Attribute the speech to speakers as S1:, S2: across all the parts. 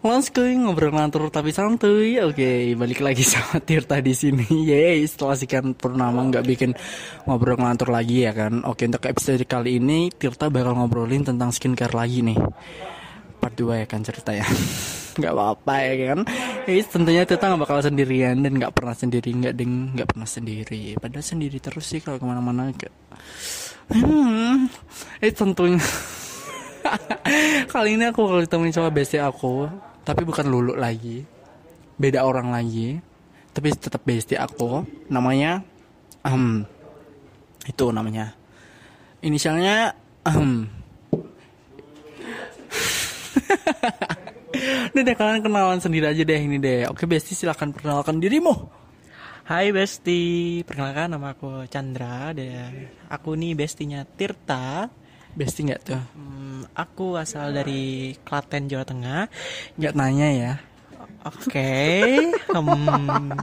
S1: Go ngobrol ngantur tapi santuy. Oke, balik lagi sama Tirta di sini. Yeay, setelah sekian purnama nggak bikin ngobrol ngantur lagi ya kan. Oke, untuk episode kali ini Tirta bakal ngobrolin tentang skincare lagi nih. Part 2 ya kan cerita ya. nggak apa-apa ya kan. Eh, tentunya Tirta nggak bakal sendirian dan nggak pernah sendiri, nggak deng, nggak pernah sendiri. Padahal sendiri terus sih kalau ke mana-mana. Hmm, eh tentunya. Kali ini aku kalau ditemuin sama bestie aku tapi bukan Lulu lagi. Beda orang lagi. Tapi tetap bestie aku. Namanya um, itu namanya. Inisialnya um. Udah deh kalian kenalan sendiri aja deh ini deh. Oke Besti silahkan perkenalkan dirimu.
S2: Hai Besti, perkenalkan nama aku Chandra dan aku nih bestinya Tirta
S1: Besti nggak tuh?
S2: Hmm, aku asal dari Klaten Jawa Tengah.
S1: Nggak nanya ya.
S2: Oke. Okay. Um,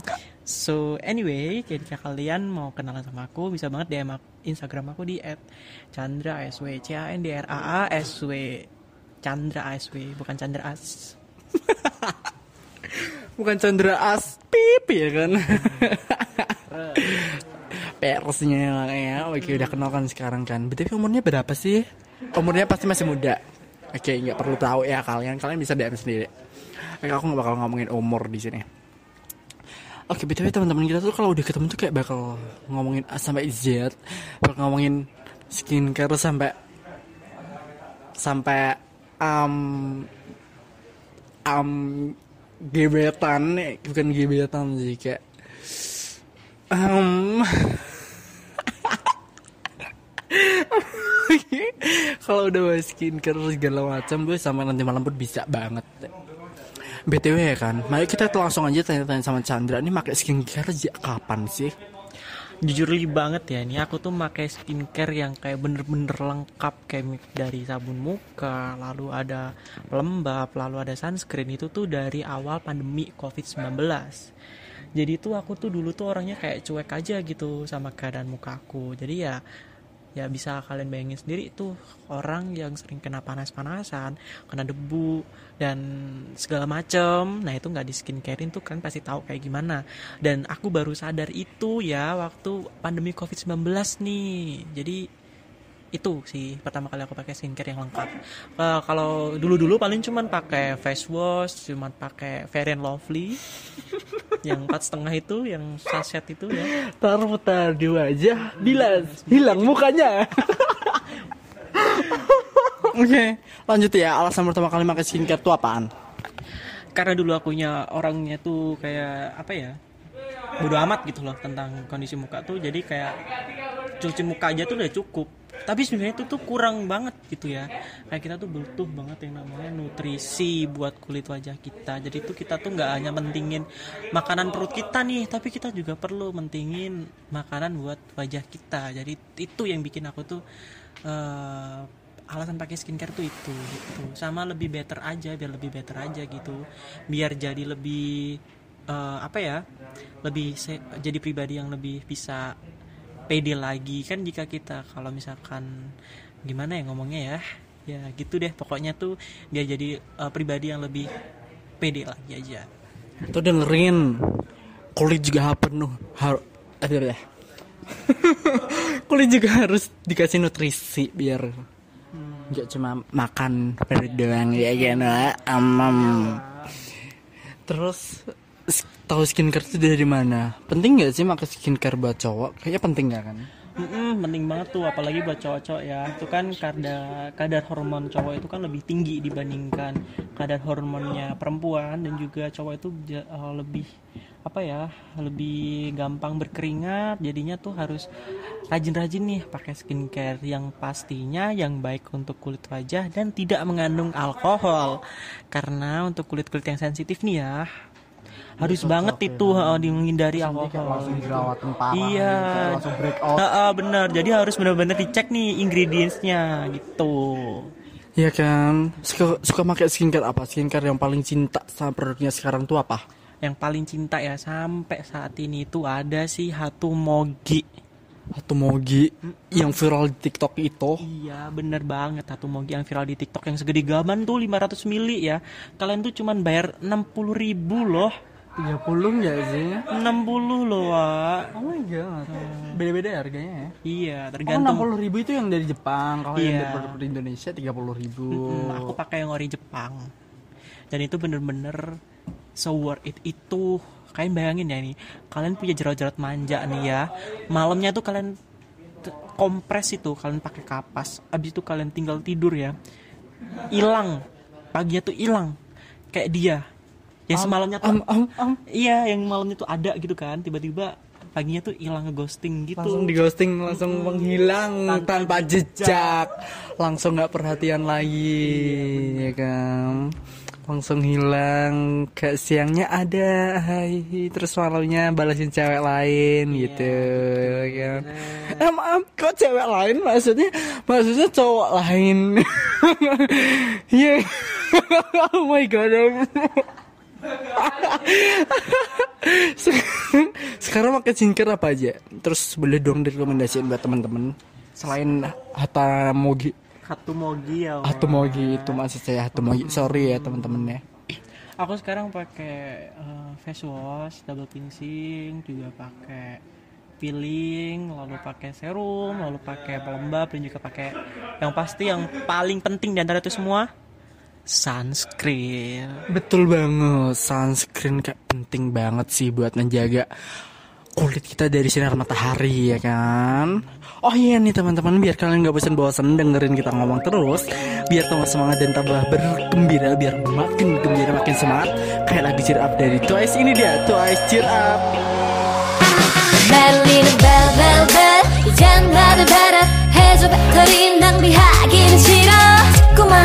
S2: so anyway, jika kalian mau kenalan sama aku bisa banget DM Instagram aku di @chandra_sw c a n d r a a s w Chandra asw bukan Chandra as.
S1: bukan Chandra as pip ya kan. persnya ya. Oke udah kenal kan sekarang kan. Betul umurnya berapa sih? Umurnya pasti masih muda. Oke nggak perlu tahu ya kalian. Kalian bisa DM sendiri. Oke aku nggak bakal ngomongin umur di sini. Oke, btw teman-teman kita tuh kalau udah ketemu tuh kayak bakal ngomongin A sampai Z, bakal ngomongin skincare sampai sampai um um gebetan. Nih, bukan gebetan sih kayak um kalau udah bahas skincare segala macam gue sama nanti malam pun bisa banget. Btw ya kan? Mari kita langsung aja tanya-tanya sama Chandra. Ini pakai skincare sejak kapan sih?
S2: Jujur li banget ya ini aku tuh pakai skincare yang kayak bener-bener lengkap kayak dari sabun muka lalu ada pelembab lalu ada sunscreen. Itu tuh dari awal pandemi covid 19 jadi tuh aku tuh dulu tuh orangnya kayak cuek aja gitu sama keadaan muka aku. Jadi ya ya bisa kalian bayangin sendiri tuh orang yang sering kena panas-panasan kena debu dan segala macem. Nah itu nggak di skincarein tuh kan pasti tahu kayak gimana. Dan aku baru sadar itu ya waktu pandemi covid 19 nih. Jadi itu sih pertama kali aku pakai skincare yang lengkap. Uh, kalau dulu dulu paling cuman pakai face wash cuman pakai Fair and Lovely yang empat setengah itu yang sachet itu ya.
S1: Tar putar di wajah bilas. Hilang mukanya. Oke okay, lanjut ya. Alasan pertama kali pakai skincare itu apaan?
S2: Karena dulu akunya orangnya tuh kayak apa ya bodo amat gitu loh tentang kondisi muka tuh. Jadi kayak cuci muka aja tuh udah cukup tapi sebenarnya itu tuh kurang banget gitu ya. Kayak kita tuh butuh banget yang namanya nutrisi buat kulit wajah kita. Jadi tuh kita tuh nggak hanya mentingin makanan perut kita nih tapi kita juga perlu mentingin makanan buat wajah kita. Jadi itu yang bikin aku tuh uh, alasan pakai skincare tuh itu gitu. Sama lebih better aja biar lebih better aja gitu. Biar jadi lebih uh, apa ya lebih jadi pribadi yang lebih bisa pede lagi. Kan jika kita kalau misalkan gimana ya ngomongnya ya? Ya gitu deh. Pokoknya tuh dia jadi uh, pribadi yang lebih pede lagi aja.
S1: Tuh dengerin. Kulit juga penuh. Harus eh, ya. Kulit juga harus dikasih nutrisi biar nggak hmm. cuma makan doang ya kan amam terus tahu skincare itu dari mana? Penting nggak sih pakai skincare buat cowok? Kayaknya penting nggak kan?
S2: Mm-mm, penting banget tuh, apalagi buat cowok-cowok ya. Itu kan kadar kadar hormon cowok itu kan lebih tinggi dibandingkan kadar hormonnya perempuan dan juga cowok itu uh, lebih apa ya lebih gampang berkeringat jadinya tuh harus rajin-rajin nih pakai skincare yang pastinya yang baik untuk kulit wajah dan tidak mengandung alkohol karena untuk kulit-kulit yang sensitif nih ya harus banget ya, itu uh, menghindari alkohol. iya. gitu, uh, bener. Jadi harus benar-benar dicek nih ingredientsnya gitu.
S1: Iya kan? Suka suka pakai skincare apa? Skincare yang paling cinta sama produknya sekarang tuh apa?
S2: Yang paling cinta ya sampai saat ini itu ada sih Hatu Mogi.
S1: Atau Mogi yang viral di TikTok itu.
S2: Iya bener banget Satu mogi yang viral di tiktok Yang segede gaban tuh 500 mili ya. Kalian tuh cuman bayar 60 ribu loh
S1: 30 enggak sih?
S2: 60 loh Wak.
S1: Oh my god. Beda-beda ya harganya ya?
S2: Iya
S1: Oh,
S2: tergantung.
S1: 60 ribu itu yang dari Jepang. Kalau yang
S2: Iya.
S1: dari produk Indonesia 30 ribu.
S2: Hmm, Aku pakai yang ori Jepang. Dan itu bener-bener So worth it. Itu Kalian bayangin ya nih Kalian punya jerawat-jerawat manja nih ya. Malamnya tuh kalian kompres itu Kalian pakai kapas. Abis itu kalian tinggal tidur ya. Hilang. Paginya tuh hilang. Kayak dia Ya semalamnya tuh
S1: am am am
S2: Iya yang malamnya tuh ada gitu kan. Tiba-tiba paginya tuh hilang ngeghosting gitu.
S1: Langsung di ghosting langsung menghilang tanpa, jejak. langsung nggak perhatian lagi ya kan? Langsung hilang ke siangnya ada hai terus malamnya balasin cewek lain gitu ya kan? Em em kok cewek lain? Maksudnya maksudnya cowok lain. Iya. Oh my god sekarang, pakai skincare apa aja? Terus boleh dong direkomendasiin buat teman-teman selain Hatta Mogi.
S2: Hatu mogi ya
S1: Hatu Mogi itu maksud saya Hatu Mogi. Sorry ya teman-teman ya.
S2: Aku sekarang pakai eh, face wash, double cleansing, juga pakai peeling, lalu pakai serum, lalu pakai pelembab dan juga pakai yang pasti yang paling penting di antara itu semua sunscreen.
S1: Betul banget. Sunscreen kayak penting banget sih buat menjaga kulit kita dari sinar matahari ya kan. Oh iya nih teman-teman biar kalian nggak bosan-bosan dengerin kita ngomong terus, biar tambah semangat dan tambah bergembira, biar makin gembira makin semangat. Kayak lagu cheer up dari Twice ini dia Twice cheer up.
S3: 날리는 벨벨벨 이젠 나를 베라 해줘 배터리 낭비하기는 싫어 자꾸만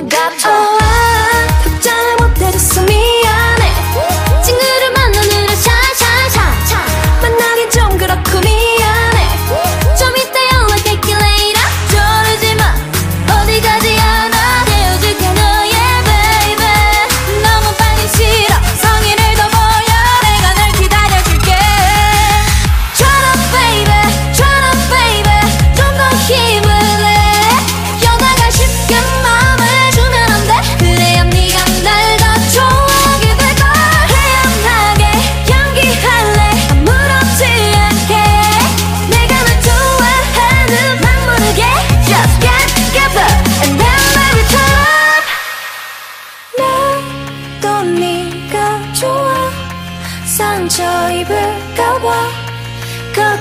S3: my god oh, 걱정을 못해줬어 me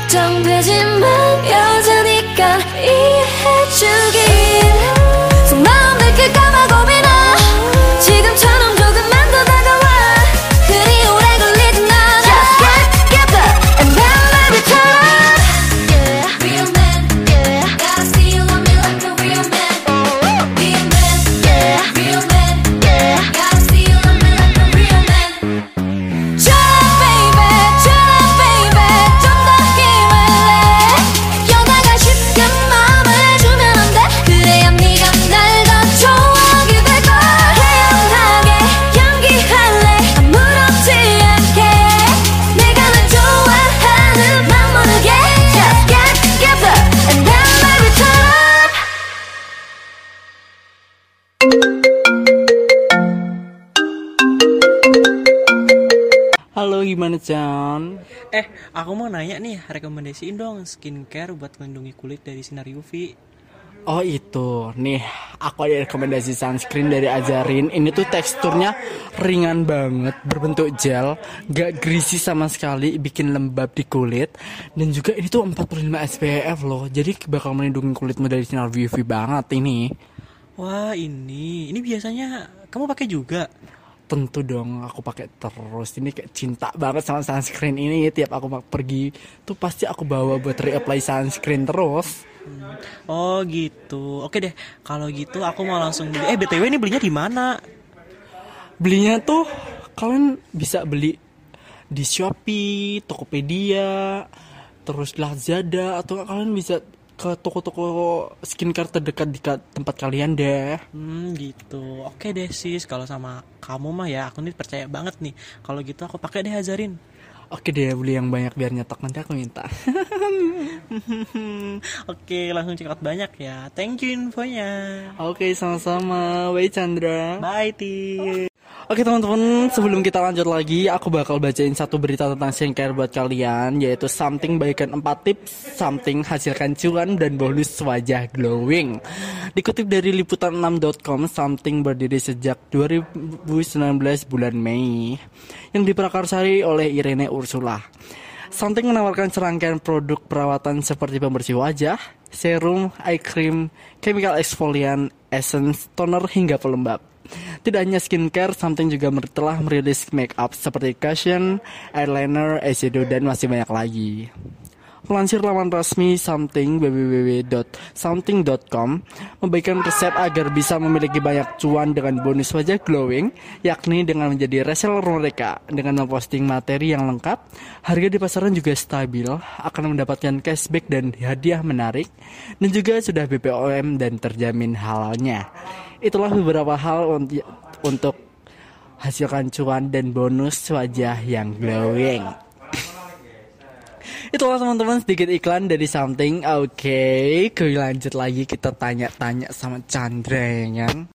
S3: 걱정되지만 여자
S2: Eh, aku mau nanya nih, rekomendasiin dong skincare buat melindungi kulit dari sinar UV.
S1: Oh itu, nih aku ada rekomendasi sunscreen dari Azarin. Ini tuh teksturnya ringan banget, berbentuk gel, gak greasy sama sekali, bikin lembab di kulit. Dan juga ini tuh 45 SPF loh, jadi bakal melindungi kulitmu dari sinar UV banget ini.
S2: Wah, ini, ini biasanya kamu pakai juga.
S1: Tentu dong, aku pakai terus. Ini kayak cinta banget sama sunscreen ini. Tiap aku mau pergi, tuh pasti aku bawa buat reapply sunscreen terus.
S2: Oh gitu. Oke deh, kalau gitu aku mau langsung beli. Eh btw ini belinya di mana?
S1: Belinya tuh kalian bisa beli di Shopee, Tokopedia, terus Lazada atau kalian bisa ke toko-toko skincare terdekat di tempat kalian deh.
S2: Hmm gitu. Oke deh sis, kalau sama kamu mah ya aku nih percaya banget nih. Kalau gitu aku pakai deh Azarin.
S1: Oke deh, beli yang banyak biar nyetok nanti aku minta.
S2: Oke, langsung check out banyak ya. Thank you infonya.
S1: Oke, sama-sama. Bye Chandra.
S2: Bye Ti.
S1: Oke teman-teman, sebelum kita lanjut lagi, aku bakal bacain satu berita tentang skincare buat kalian, yaitu something baikkan 4 tips, something hasilkan cuan dan bonus wajah glowing. Dikutip dari liputan6.com, something berdiri sejak 2019 bulan Mei, yang diprakarsai oleh Irene Ursula. Something menawarkan serangkaian produk perawatan seperti pembersih wajah, serum, eye cream, chemical exfoliant, essence, toner hingga pelembab. Tidak hanya skincare, Something juga telah merilis make up seperti cushion, eyeliner, eyeshadow, dan masih banyak lagi. Melansir laman resmi Something www.something.com memberikan resep agar bisa memiliki banyak cuan dengan bonus wajah glowing, yakni dengan menjadi reseller mereka dengan memposting materi yang lengkap, harga di pasaran juga stabil, akan mendapatkan cashback dan hadiah menarik, dan juga sudah BPOM dan terjamin halalnya. Itulah beberapa hal un- untuk hasilkan cuan dan bonus wajah yang glowing. Itulah teman-teman sedikit iklan dari something. Oke, okay, lanjut lagi kita tanya-tanya sama Chandra ya kan.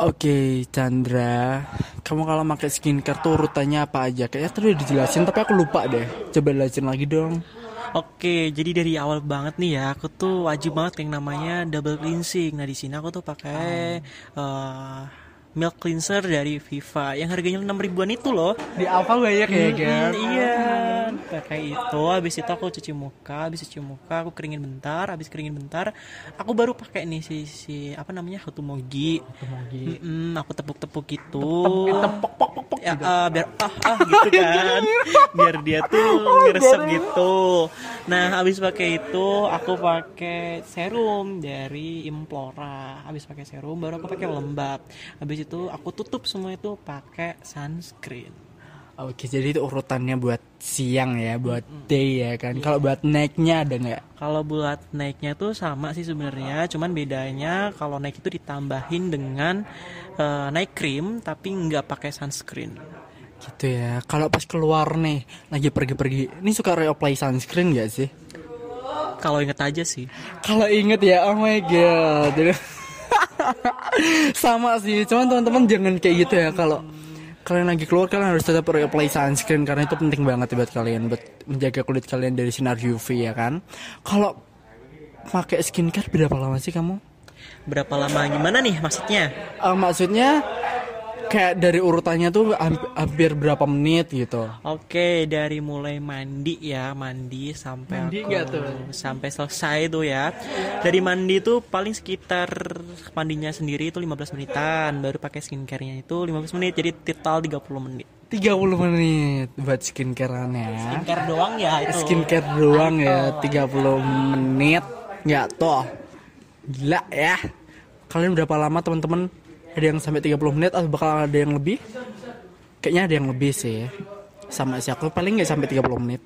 S1: Oke, Chandra, kamu kalau pakai skincare tuh urutannya apa aja? Kayaknya tadi udah dijelasin, tapi aku lupa deh. Coba jelasin lagi dong.
S2: Oke, jadi dari awal banget nih ya, aku tuh wajib banget yang namanya double cleansing. Nah di sini aku tuh pakai eh, milk cleanser dari Viva yang harganya 6 ribuan itu loh.
S1: Di apa banyak ya kan?
S2: Hmm, iya, pakai itu. Habis itu aku cuci muka, habis cuci muka aku keringin bentar, habis keringin bentar, aku baru pakai nih si si apa namanya Hutumogi. Mm-mm, aku tepuk-tepuk gitu. Ya, ah, biar ah ah gitu kan. biar dia tuh ngeresep gitu. Nah, habis pakai itu aku pakai serum dari Implora. Habis pakai serum baru aku pakai lembab. Habis itu aku tutup semua itu pakai sunscreen.
S1: Oke, jadi itu urutannya buat siang ya, buat day ya kan. Kalau buat naiknya ada nggak?
S2: Kalau buat naiknya tuh sama sih sebenarnya, cuman bedanya kalau naik itu ditambahin dengan eh, naik krim tapi nggak pakai sunscreen.
S1: Gitu ya. Kalau pas keluar nih, lagi pergi-pergi, ini suka reapply sunscreen gak sih?
S2: Kalau inget aja sih.
S1: Kalau inget ya, oh my god. Sama sih, cuman teman-teman jangan kayak gitu ya. Kalau kalian lagi keluar kalian harus tetap reapply sunscreen karena itu penting banget buat kalian buat menjaga kulit kalian dari sinar UV ya kan. Kalau pakai skincare berapa lama sih kamu?
S2: Berapa lama gimana nih maksudnya?
S1: Eh, maksudnya kayak dari urutannya tuh hamp- hampir berapa menit gitu.
S2: Oke, dari mulai mandi ya, mandi sampai
S1: Mandi
S2: aku
S1: tuh?
S2: sampai selesai tuh ya. Dari mandi tuh paling sekitar mandinya sendiri itu 15 menitan, baru pakai skincare-nya itu 15 menit, jadi total 30 menit.
S1: 30 menit buat skincarean ya.
S2: Skincare doang ya itu.
S1: skincare doang ya 30 menit nggak toh gila ya kalian berapa lama teman-teman ada yang sampai 30 menit atau bakal ada yang lebih? Kayaknya ada yang lebih sih. Sama sih aku paling nggak sampai 30 menit.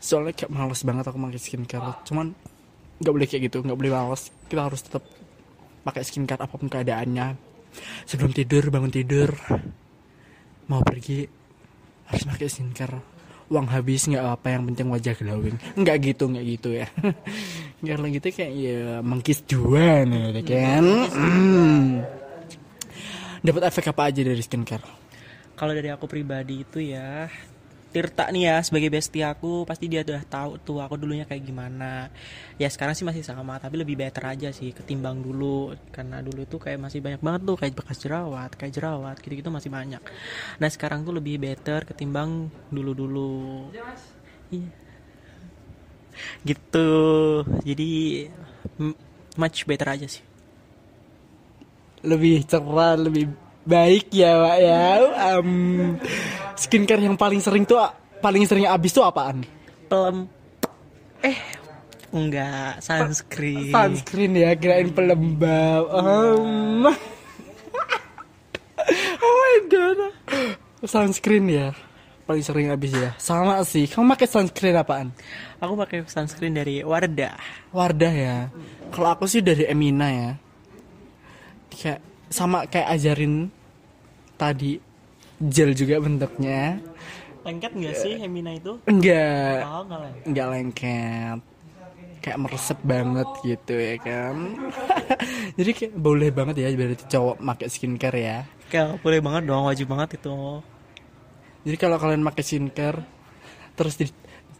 S1: Soalnya kayak males banget aku pakai skincare. Cuman nggak boleh kayak gitu nggak boleh males. Kita harus tetap pakai skincare apa pun keadaannya. Sebelum tidur bangun tidur. Mau pergi harus pakai skincare uang habis nggak apa yang penting wajah glowing. Nggak gitu nggak gitu ya. Kalau gitu kayak ya mengkis dua nih kan? Hmm. dapat efek apa aja dari skincare?
S2: Kalau dari aku pribadi itu ya Tirta nih ya sebagai bestie aku pasti dia udah tahu tuh aku dulunya kayak gimana. Ya sekarang sih masih sama tapi lebih better aja sih ketimbang dulu. Karena dulu itu kayak masih banyak banget tuh kayak bekas jerawat kayak jerawat gitu gitu masih banyak. Nah sekarang tuh lebih better ketimbang dulu dulu iya. Gitu. Jadi much better aja sih.
S1: Lebih cerah lebih baik ya pak ya. Em, skincare yang paling sering tuh paling sering habis tuh apaan?
S2: Pelem. Eh enggak sunscreen.
S1: Sunscreen ya kirain pelembab Em. oh my god. Sunscreen ya paling sering habis ya. Sama sih kamu pakai sunscreen apaan?
S2: Aku pakai sunscreen dari Wardah.
S1: Wardah ya. Kalau aku sih dari Emina ya. Kayak sama kayak ajarin tadi gel juga bentuknya.
S2: Lengket nggak sih Hemina itu?
S1: Enggak
S2: oh nggak lengket?
S1: Nggak lengket. Kayak meresep banget gitu ya kan. Jadi kayak boleh banget ya berarti cowok pakai skincare ya.
S2: Kayak boleh banget dong wajib banget itu.
S1: Jadi kalau kalian pakai skincare terus di,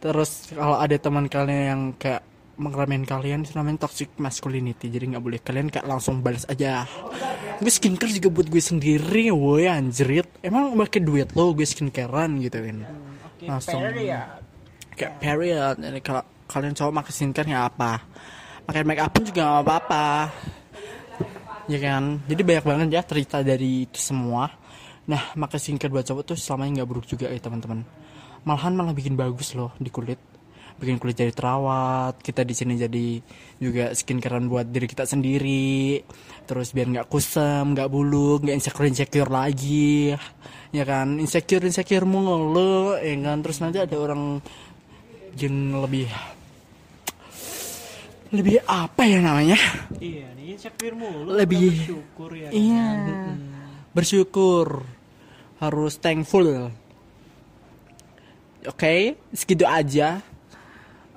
S1: terus kalau ada teman kalian yang kayak mengeremehin kalian itu namanya toxic masculinity. Jadi nggak boleh kalian kayak langsung balas aja. Gue skincare juga buat gue sendiri woi anjrit. Emang pakai duit lo gue skincarean gitu kan langsung. kayak period. Jadi kalau kalian cowok pakai skincare nggak apa? Pakai make up pun juga nggak apa-apa. Ya kan? Jadi banyak banget ya cerita dari itu semua. Nah pakai skincare buat cowok tuh selamanya nggak buruk juga ya teman-teman. Malahan malah bikin bagus loh di kulit bikin kulit jadi terawat kita di sini jadi juga skincarean buat diri kita sendiri. Terus biar nggak kusam nggak bulu nggak insecure insecure lagi ya kan? Insecure insecure mulu ya kan? Terus nanti ada orang yang lebih lebih apa ya namanya?
S2: Iya nih insecure mulu
S1: Lebih-
S2: bersyukur ya.
S1: Iya.
S2: kan?
S1: bersyukur harus thankful. Oke segitu aja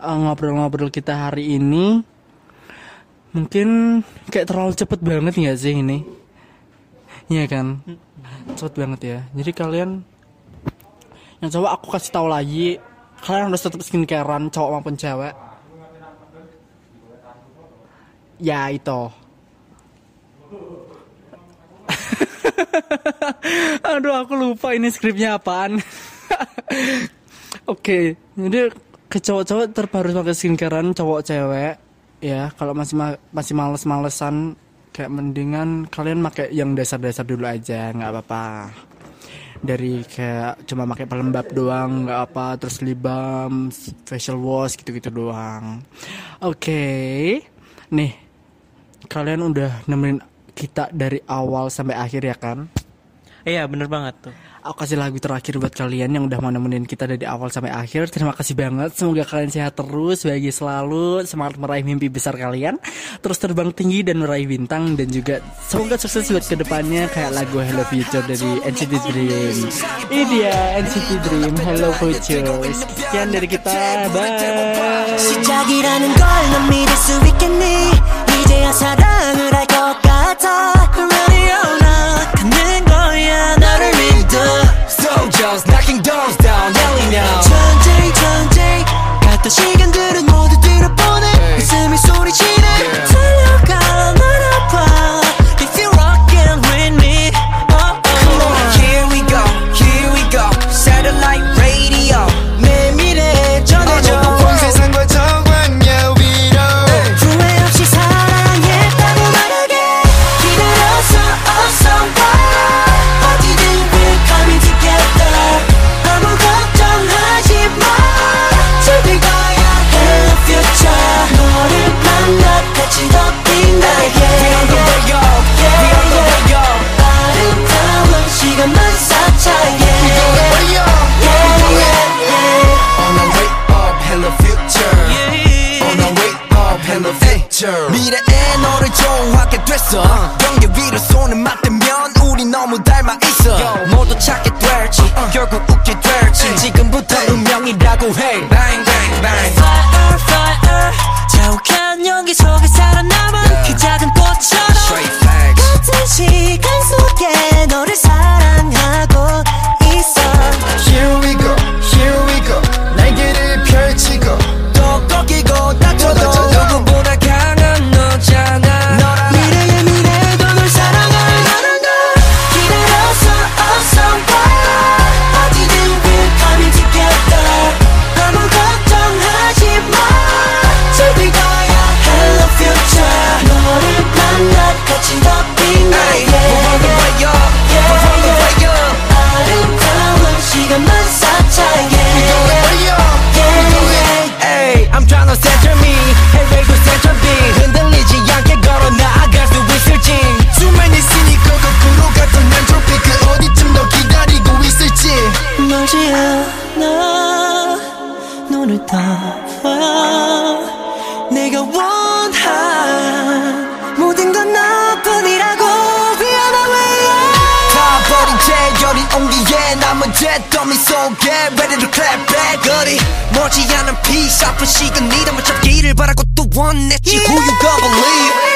S1: eh, ngobrol-ngobrol kita hari ini mungkin kayak terlalu cepet banget nggak sih ini? Iya kan? Cepet banget ya. Jadi kalian yang coba aku kasih tahu lagi kalian harus tetap skincarean cowok maupun cewek. Ya itu. Aduh aku lupa ini skripnya apaan. Oke Jadi ke cowok-cowok tetap harus pakai skincarean cowok cewek Ya. Kalau masih ma- masih males-malesan Kayak mendingan kalian pakai yang dasar-dasar dulu aja nggak apa-apa. Dari kayak cuma pakai pelembab doang nggak apa terus lip balm facial wash gitu-gitu doang. Oke. Nih kalian udah nemenin kita dari awal sampai akhir ya kan
S2: iya bener banget tuh
S1: Aku kasih lagu terakhir buat kalian yang udah mau nemenin kita dari awal sampai akhir. Terima kasih banget. Semoga kalian sehat terus, bahagia selalu, semangat meraih mimpi besar kalian. Terus terbang tinggi dan meraih bintang dan juga semoga sukses buat ke depannya kayak lagu Hello Future dari NCT Dream. Ini dia NCT Dream Hello Future. Sekian dari kita. Bye.
S4: 꺼지
S5: 않은 peace 아픈 시간 이라면 잡기를 바라고 또 원했지 yeah. Who you gonna believe